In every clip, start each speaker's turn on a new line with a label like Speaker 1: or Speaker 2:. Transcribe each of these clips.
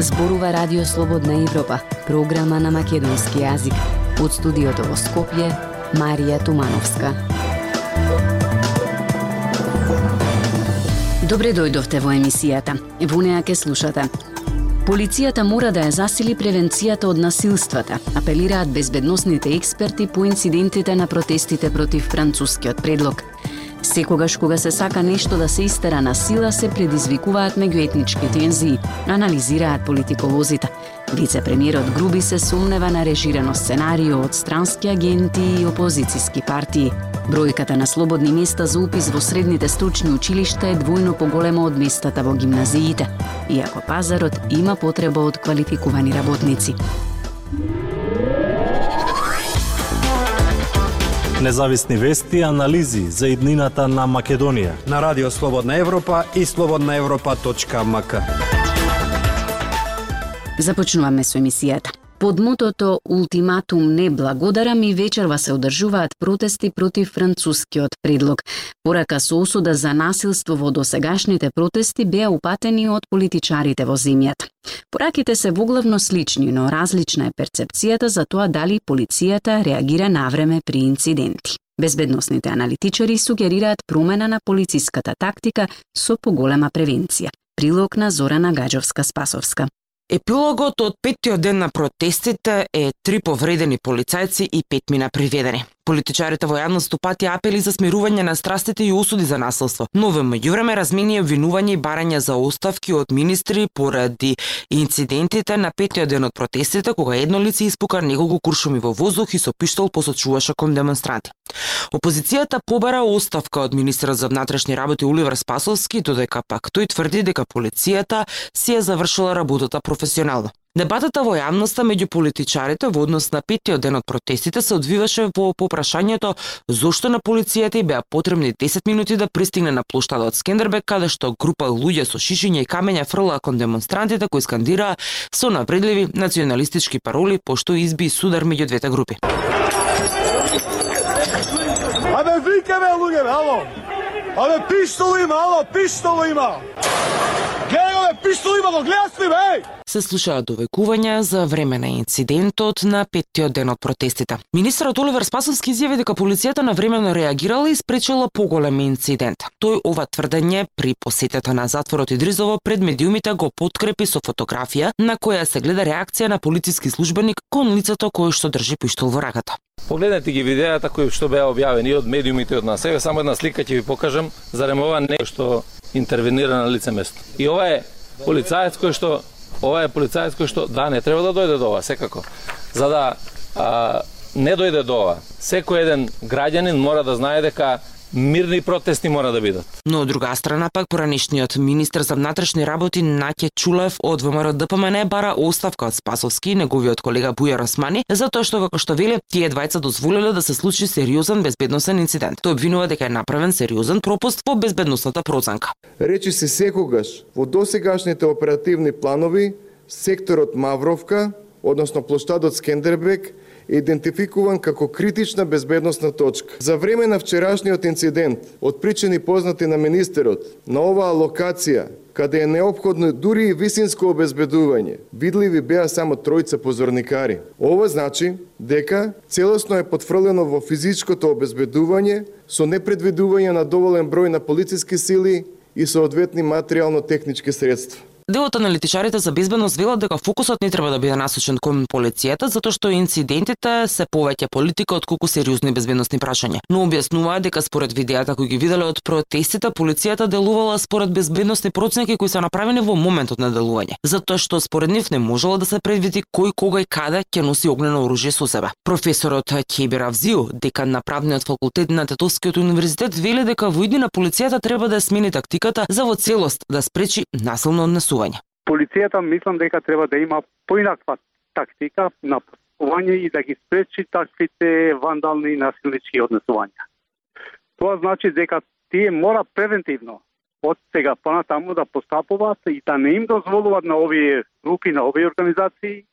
Speaker 1: Зборува Радио Слободна Европа, програма на македонски јазик. Од студиото во Скопје, Марија Тумановска. Добре дојдовте во емисијата. Во неа ке слушате. Полицијата мора да ја засили превенцијата од насилствата, апелираат безбедносните експерти по инцидентите на протестите против францускиот предлог. Секогаш кога се сака нешто да се истера на сила, се предизвикуваат меѓуетнички тензии, анализираат политиколозите. Вице-премиерот Груби се сумнева на режирано сценарио од странски агенти и опозициски партии. Бројката на слободни места за упис во средните стручни училишта е двојно поголема од местата во гимназиите, иако пазарот има потреба од квалификувани работници.
Speaker 2: Независни вести и анализи за иднината на Македонија.
Speaker 3: На Радио Слободна Европа и слободнаевропа.мк.
Speaker 1: Започнуваме со емисијата. Под мотото Ултиматум не благодарам и вечерва се одржуваат протести против францускиот предлог. Порака со осуда за насилство во досегашните протести беа упатени од политичарите во земјата. Пораките се воглавно слични, но различна е перцепцијата за тоа дали полицијата реагира навреме при инциденти. Безбедносните аналитичари сугерираат промена на полициската тактика со поголема превенција. Прилог на Зорана Гаджовска-Спасовска.
Speaker 4: Епилогот од петтиот ден на протестите е три повредени полицајци и пет мина приведени. Политичарите во јавност упати апели за смирување на страстите и осуди за насилство, но во меѓувреме размени обвинување и барања за оставки од министри поради инцидентите на петиот ден од протестите кога едно лице испука неколку куршуми во воздух и со пиштол посочуваше кон демонстранти. Опозицијата побара оставка од министерот за внатрешни работи Оливер Спасовски, додека пак тој тврди дека полицијата си ја завршила работата професионално. Дебатата во јавноста меѓу политичарите во однос на петтиот ден од протестите се одвиваше во попрашањето зошто на полицијата и беа потребни 10 минути да пристигне на плоштадот Скендербек каде што група луѓе со шишиња и камења фрла кон демонстрантите кои скандираа со навредливи националистички пароли пошто изби судар меѓу двете групи.
Speaker 5: Абе викаме луѓе, ало! Абе пистоли има, ало, пистоли има! Гледај го, пиштол има, го гледаш ли, бе?
Speaker 4: Се слушаат довекувања за време на инцидентот на петтиот ден од протестите. Министерот Оливер Спасовски изјави дека полицијата на времено реагирала и спречила поголем инцидент. Тој ова тврдење при посетата на затворот Идризово пред медиумите го подкрепи со фотографија на која се гледа реакција на полициски службеник кон лицето кој што држи пиштол во раката.
Speaker 6: Погледнете ги видеата кои што беа објавени од медиумите од нас. Еве само една слика ќе ви покажам зарем ова не што интервенира на лице место. И ова е полицаец кој што ова е полицаец кој што да не треба да дојде до ова секако. За да а, не дојде до ова, секој еден граѓанин мора да знае дека мирни протести мора да бидат.
Speaker 4: Но од друга страна пак поранишниот министер за внатрешни работи Наке Чулев од ВМРО ДПМН бара оставка од Спасовски и неговиот колега Бујар Османи затоа што како што веле тие двајца дозволиле да се случи сериозен безбедносен инцидент. Тој обвинува дека е направен сериозен пропуст во безбедносната проценка.
Speaker 7: Речи се секогаш во досегашните оперативни планови секторот Мавровка, односно площадот Скендербек идентификуван како критична безбедносна точка. За време на вчерашниот инцидент, од причини познати на министерот, на оваа локација, каде е необходно дури и висинско обезбедување, видливи беа само тројца позорникари. Ова значи дека целосно е потфрлено во физичкото обезбедување со непредвидување на доволен број на полициски сили и соодветни материјално-технички средства.
Speaker 4: Дел од аналитичарите за безбедност велат дека фокусот не треба да биде насочен кон полицијата, затоа што инцидентите се повеќе политика од колку сериозни безбедносни прашања. Но објаснуваат дека според видеата кои ги виделе од протестите, полицијата делувала според безбедносни проценки кои се направени во моментот на делување, затоа што според нив не можело да се предвиди кој кога и каде ќе носи огнено оружје со себе. Професорот Кебер Авзио, декан на правниот факултет на Тетовскиот универзитет, вели дека во иднина полицијата треба да смени тактиката за во целост да спречи насилно однесување постапување.
Speaker 8: Полицијата мислам дека треба да има поинаква тактика на постапување и да ги спречи таквите вандални и насилнички однесувања. Тоа значи дека тие мора превентивно од сега понатаму да постапуваат и да не им дозволуваат на овие групи, на овие организации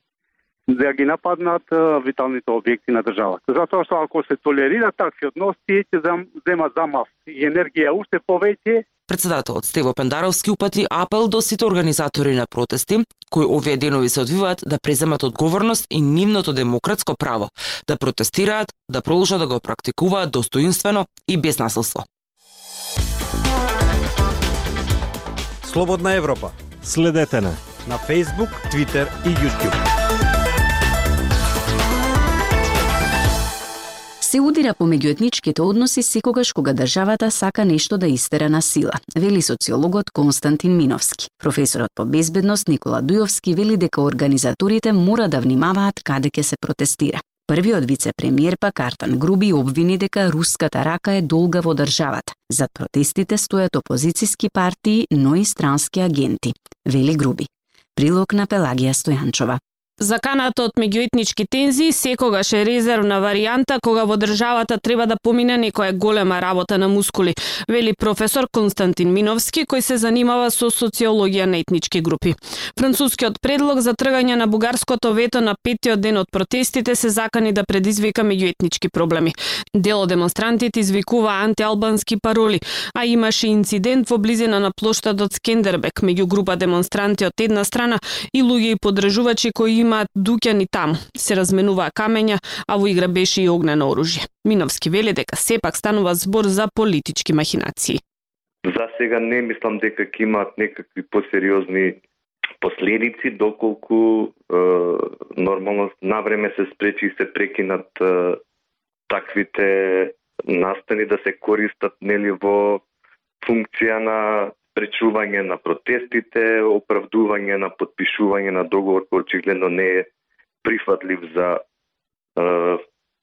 Speaker 8: да ги нападнат виталните објекти на државата. Затоа што ако се толерира такви односи, тие ќе земат замав и енергија уште повеќе
Speaker 4: Председателот Стево Пендаровски упати апел до сите организатори на протести, кои овие денови се одвиваат да преземат одговорност и нивното демократско право да протестираат, да продолжат да го практикуваат достоинствено и без насилство.
Speaker 3: Слободна Европа
Speaker 2: Следете на
Speaker 3: на Facebook, Twitter и YouTube.
Speaker 1: Се удира по меѓуетничките односи секогаш кога државата сака нешто да истера на сила, вели социологот Константин Миновски. Професорот по безбедност Никола Дујовски вели дека организаторите мора да внимаваат каде ќе се протестира. Првиот вице-премиер па Картан Груби обвини дека руската рака е долга во државата. Зад протестите стојат опозициски партии, но и странски агенти, вели Груби. Прилог на Пелагија Стојанчова.
Speaker 9: Заканата од меѓуетнички тензии секогаш е резервна варијанта кога во државата треба да помине некоја голема работа на мускули, вели професор Константин Миновски кој се занимава со социологија на етнички групи. Францускиот предлог за тргање на бугарското вето на петиот ден од протестите се закани да предизвика меѓуетнички проблеми. Дел од демонстрантите извикува антиалбански пароли, а имаше инцидент во близина на плоштадот Скендербек меѓу група демонстранти од една страна и луѓе и подржувачи кои имаат дуќани таму. Се разменуваа камења, а во игра беше и огнено оружје. Миновски вели дека сепак станува збор за политички махинации.
Speaker 10: За сега не мислам дека ќе имаат некакви посериозни последици доколку е, нормално навреме се спречи и се прекинат е, таквите настани да се користат нели во функција на спречување на протестите, оправдување на подпишување на договор кој очигледно не е прифатлив за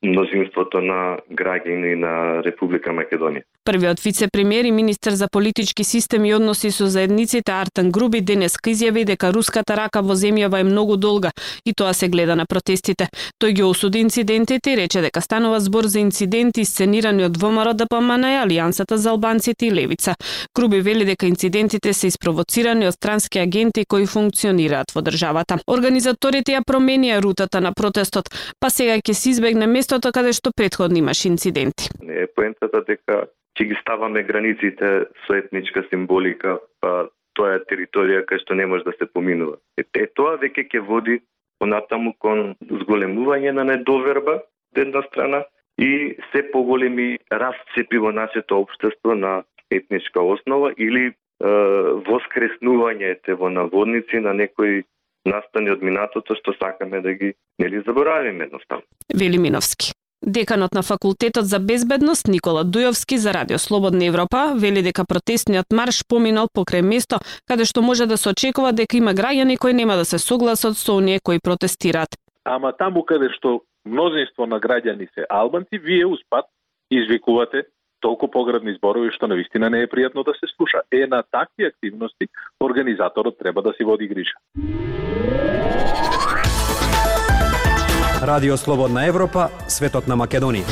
Speaker 10: мнозинството на граѓани на Република Македонија.
Speaker 9: Првиот вице-премиер и министер за политички системи и односи со заедниците Артан Груби денеска изјави дека руската рака во земјава е многу долга и тоа се гледа на протестите. Тој ги осуди инцидентите и рече дека станува збор за инциденти сценирани од ВМРО ДПМН и Алијансата за албанците и Левица. Груби вели дека инцидентите се испровоцирани од странски агенти кои функционираат во државата. Организаторите ја променија рутата на протестот, па сега ќе се избегне местото каде што предходно имаш инциденти.
Speaker 10: Не е поентата дека ќе ги ставаме границите со етничка символика, па тоа е територија кај што не може да се поминува. Е, е тоа веќе ќе води понатаму кон зголемување на недоверба од една страна и се поголеми расцепи во нашето општество на етничка основа или е, воскреснувањето во наводници на некои настани од минатото што сакаме да ги нели заборавиме едноставно.
Speaker 9: Вели Миновски. Деканот на факултетот за безбедност Никола Дујовски за Радио Слободна Европа вели дека протестниот марш поминал покрај место каде што може да се очекува дека има граѓани кои нема да се согласат со оние кои протестираат.
Speaker 11: Ама таму каде што мнозинство на граѓани се албанци, вие успат извикувате толку поградни зборови што на вистина не е пријатно да се слуша. Е на такви активности организаторот треба да си води грижа.
Speaker 3: Радио Слободна Европа, светот на Македонија.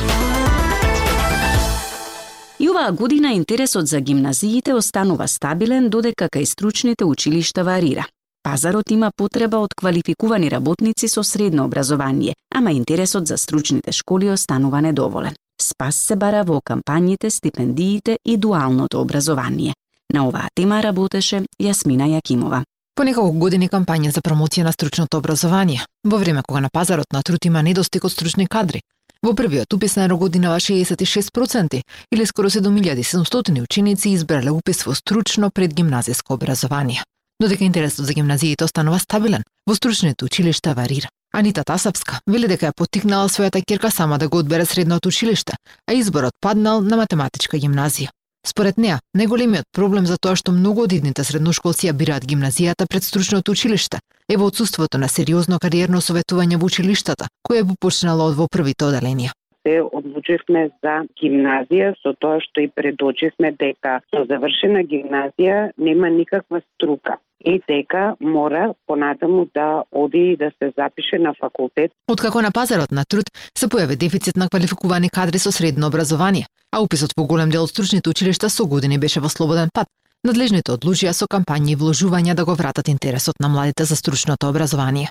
Speaker 1: И оваа година интересот за гимназиите останува стабилен додека кај стручните училишта варира. Пазарот има потреба од квалификувани работници со средно образование, ама интересот за стручните школи останува недоволен. Спас се бара во кампањите, стипендиите и дуалното образование. На оваа тема работеше Јасмина Јакимова.
Speaker 12: По неколку години кампања за промоција на стручното образование, во време кога на пазарот на труд има недостиг од стручни кадри. Во првиот упис на годинава 66% или скоро 7700 ученици избрале упис во стручно предгимназиско образование. Додека интересот за гимназиите останува стабилен, во стручните училишта варира. Анита Тасапска вели дека ја поттикнала својата ќерка сама да го одбере средното училиште, а изборот паднал на математичка гимназија. Според неа, најголемиот проблем за тоа што многу од идните средношколци ја бираат гимназијата пред стручното училиште е во отсутството на сериозно кариерно советување во училиштата, кое би почнало од во првите оделенија
Speaker 13: се одлучивме за гимназија со тоа што и предочивме дека со завршена гимназија нема никаква струка и дека мора понатаму да оди и да се запише на факултет.
Speaker 12: Откако на пазарот на труд се појави дефицит на квалификувани кадри со средно образование, а уписот во голем дел од стручните училишта со години беше во слободен пат, надлежните одлучија со кампањи и вложувања да го вратат интересот на младите за стручното образование.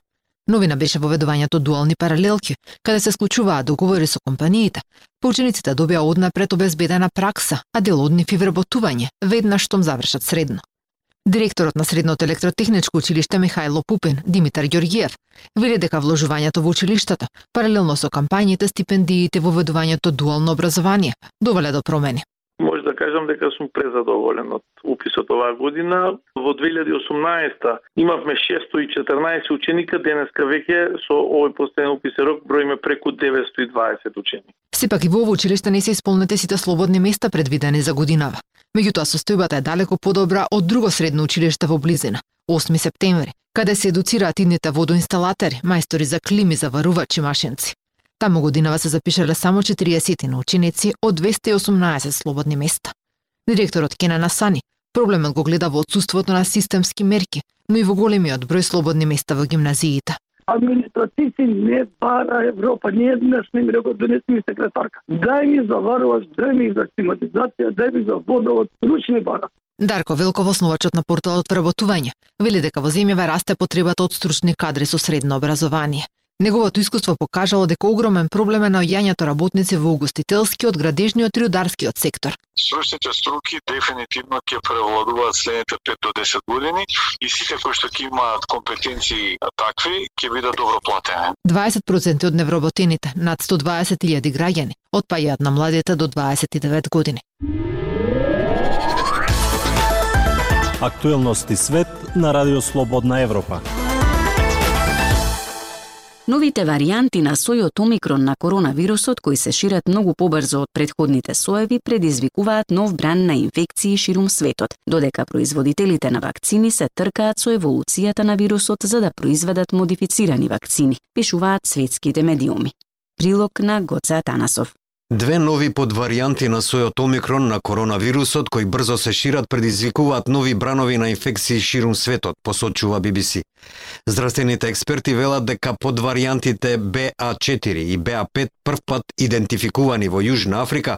Speaker 12: Новина беше воведувањето дуални паралелки, каде се склучуваа договори со компаниите. Поучениците добија однапред обезбедена пракса, а дел од нив и вработување, веднаш штом завршат средно. Директорот на Средното електротехничко училиште Михајло Пупин, Димитар Ѓоргиев, вели дека вложувањето во училиштата, паралелно со кампањите, стипендиите, воведувањето дуално образование, довеле до промени
Speaker 14: може да кажам дека сум презадоволен од уписот оваа година. Во 2018 имавме 614 ученика, денеска веќе со овој последен уписен рок броиме преку 920 ученика.
Speaker 12: Сепак и во ово училиште не се исполнете сите слободни места предвидени за годинава. Меѓутоа состојбата е далеко подобра од друго средно училиште во близина, 8 септември, каде се едуцираат идните водоинсталатери, мајстори за клими, заварувачи машинци. Таму годинава се запишале само 40 на ученици од 218 слободни места. Директорот Кена Насани проблемот го гледа во отсутството на системски мерки, но и во големиот број слободни места во гимназиите.
Speaker 15: Административци не бара Европа, ние еднаш не ми рекол да донеси ми секретарка. Дај ми за варуваш, дај ми за климатизација, дај ми за водовод, ручни бара.
Speaker 12: Дарко Велков, основачот на порталот Вработување, вели дека во земјава расте потребата од стручни кадри со средно образование. Неговото искуство покажало дека огромен проблем е наоѓањето работници во угостителскиот, градежниот и рударскиот сектор.
Speaker 16: Стручните струки дефинитивно ќе превладуваат следните 5 до 10 години и сите кои што ќе имаат компетенции такви ќе бидат добро платени.
Speaker 12: 20% од невработените, над 120.000 граѓани, отпаѓаат на младите до 29 години.
Speaker 2: Актуелности свет на Радио Слободна Европа.
Speaker 1: Новите варијанти на сојот омикрон на коронавирусот, кои се шират многу побрзо од предходните соеви, предизвикуваат нов бран на инфекции ширум светот, додека производителите на вакцини се тркаат со еволуцијата на вирусот за да произведат модифицирани вакцини, пишуваат светските медиуми. Прилог на Гоце Танасов.
Speaker 17: Две нови подваријанти на сојот омикрон на коронавирусот кои брзо се шират предизвикуваат нови бранови на инфекции ширум светот, посочува BBC. Здравствените експерти велат дека подваријантите BA4 и BA5 првпат идентификувани во Јужна Африка,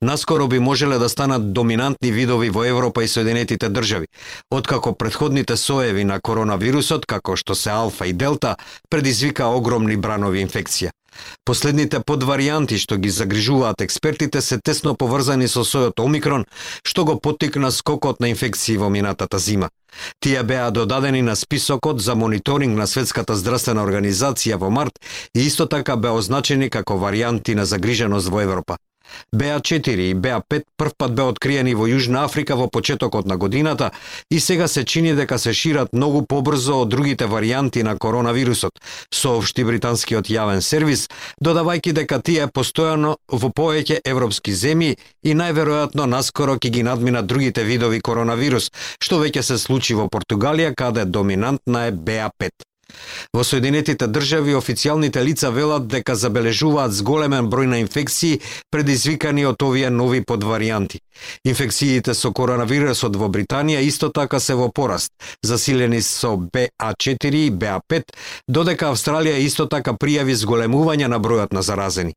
Speaker 17: наскоро би можеле да станат доминантни видови во Европа и Соединетите држави, откако предходните соеви на коронавирусот, како што се алфа и делта, предизвика огромни бранови инфекција. Последните подварианти што ги загрижуваат експертите се тесно поврзани со сојот Омикрон, што го поттикна скокот на инфекции во минатата зима. Тие беа додадени на списокот за мониторинг на Светската здравствена организација во март и исто така беа означени како варианти на загриженост во Европа. БА4 и БА5 првпат бе откриени во Јужна Африка во почетокот на годината и сега се чини дека се шират многу побрзо од другите варијанти на коронавирусот, соопшти британскиот јавен сервис, додавајќи дека тие постојано во повеќе европски земји и најверојатно наскоро ќе ги надминат другите видови коронавирус, што веќе се случи во Португалија каде доминантна е БА5. Во Соединетите држави официјалните лица велат дека забележуваат зголемен број на инфекции предизвикани од овие нови подваријанти. Инфекциите со коронавирусот во Британија исто така се во пораст, засилени со BA4, и BA5, додека Австралија исто така пријави зголемување на бројот на заразени.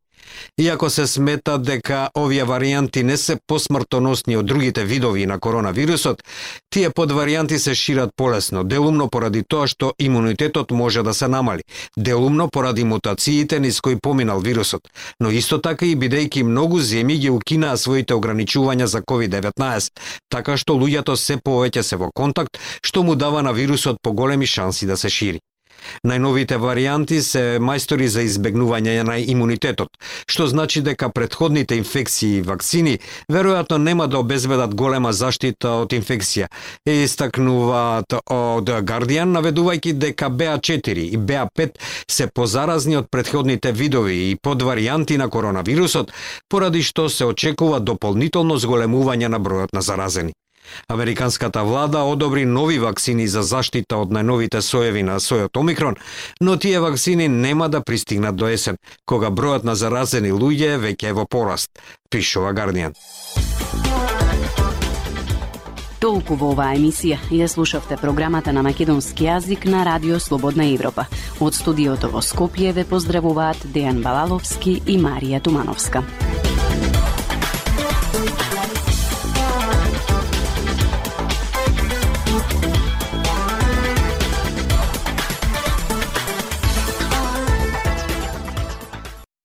Speaker 17: Иако се смета дека овие варијанти не се посмртоносни од другите видови на коронавирусот, тие подваријанти се шират полесно, делумно поради тоа што имунитетот може да се намали, делумно поради мутациите низ кои поминал вирусот, но исто така и бидејќи многу земји ги укинаа своите ограничувања за COVID-19, така што луѓето се повеќе се во контакт, што му дава на вирусот поголеми шанси да се шири. Најновите варианти се мајстори за избегнување на имунитетот, што значи дека предходните инфекции и вакцини веројатно нема да обезбедат голема заштита од инфекција. Е истакнуваат од Guardian наведувајќи дека BA4 и BA5 се позаразни од предходните видови и подваријанти на коронавирусот, поради што се очекува дополнително зголемување на бројот на заразени. Американската влада одобри нови ваксини за заштита од најновите соеви на сојот Омикрон, но тие ваксини нема да пристигнат до есен, кога бројот на заразени луѓе веќе е во пораст, пишува Гардијан.
Speaker 1: Толку во оваа емисија ја слушавте програмата на македонски јазик на Радио Слободна Европа. Од студиото во Скопје ве поздравуваат Дејан Балаловски и Марија Тумановска.